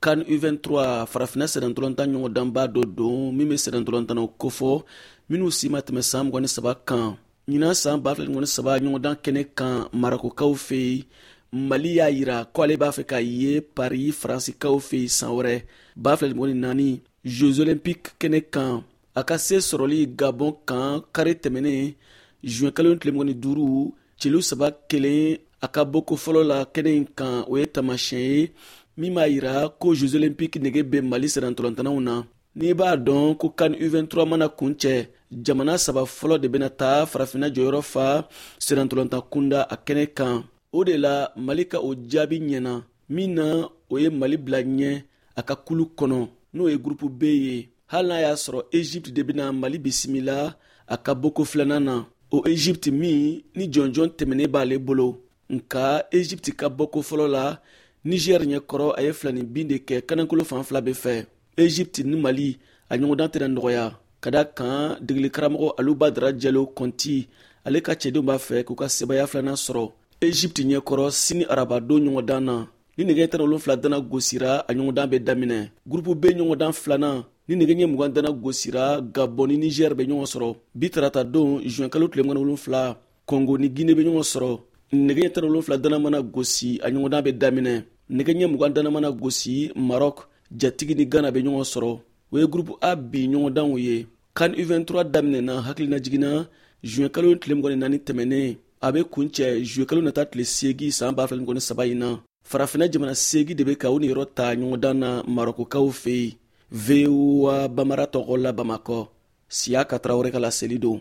kan u23 farafinna sɛnɛdɔlɔntan ɲɔgɔndanba dɔ don min bɛ sɛnɛdɔlɔntanaw kofɔ minnu si ma tɛmɛ saan mɔgɔni saba kan ɲinan saan b'a filɛ ɲɔgɔni saba ɲɔgɔndan kɛnɛ kan marakokaw fɛ yen mali y'a yira ko ale b'a fɛ ka ye pari faransikaw fɛ yen san wɛrɛ b'a filɛ ɲɔgɔni naani jeux olympique kɛnɛ kan a ka se sɔrɔli gabɔn kan kari tɛmɛnen juin kalo tile mɔgɔ ni duuru celu saba kelen a ka bɔko fɔlɔ la kɛnɛ in kan o ye taamasiyɛn ye min b'a yira ko jeux olympique nege bɛ mali sirantɔlɔntanaw na n'i b'a dɔn ko kan u23 mana kun cɛ jamana saba fɔlɔ de bɛna taa farafinna jɔyɔrɔ fa sirantɔlɔntan kunda a kɛnɛ kan o de la mali ka o jaabi ɲɛna min na o ye mali bila ɲɛ a ka kulu kɔnɔ n'o ye gurupu b ye hali n'a y'a sɔrɔ egypte de bɛna mali bisimila a ka boko filanan na o egypte min ni jɔnjɔn tɛmɛnen b'ale bolo nka egypte ka bɔko fɔlɔ la nigɛr ɲɛkɔrɔ a ye filani bin de kɛ kanankolo fan fila bɛ fɛ egypte ni mali a ɲɔgɔndan tɛna nɔgɔya ka da kan degelikaramɔgɔ alubadara jalo kɔnti ale ka cɛdenw b'a fɛ k'u ka sebaya filanan sɔrɔ egypte ɲɛkɔrɔ sini arabadon ɲɔgɔndan na ni nɛgɛ tara wolonfila dana gosira a ɲɔgɔndan bɛ daminɛ gurupu b ɲɔgɔndan filanan ni nɛgɛ ɲɛ mugan dana gosira gabɔ ni nizɛr bɛ ɲɔgɔn sɔrɔ bi tarata don zuwɛn kalo tile mɔni wolonfila kɔngo ni gine bɛ ɲɔgɔn sɔrɔ nɛgɛ ɲɛ tara wolonfila dana mana gosi a ɲɔgɔndan bɛ daminɛ nɛgɛ ɲɛ mugan dana mana gosi marɔk jatigi ni gana bɛ ɲɔgɔn sɔrɔ o ye gurupu a bi ɲɔgɔndanw ye kan u23 daminɛna hakilinajigina zuwɛkalo tile mgɔni naani tɛmɛnen a be kun cɛ zuwɛkalo nata tile seegi saan b'a filɛ mgɔni saba in na farafina jamana seegi de be ka u niyɔrɔ ta ɲɔgɔndan na marɔkokaw fe yen voa bamara tɔgɔ la bamakɔ siya ka tarawele ka laseli don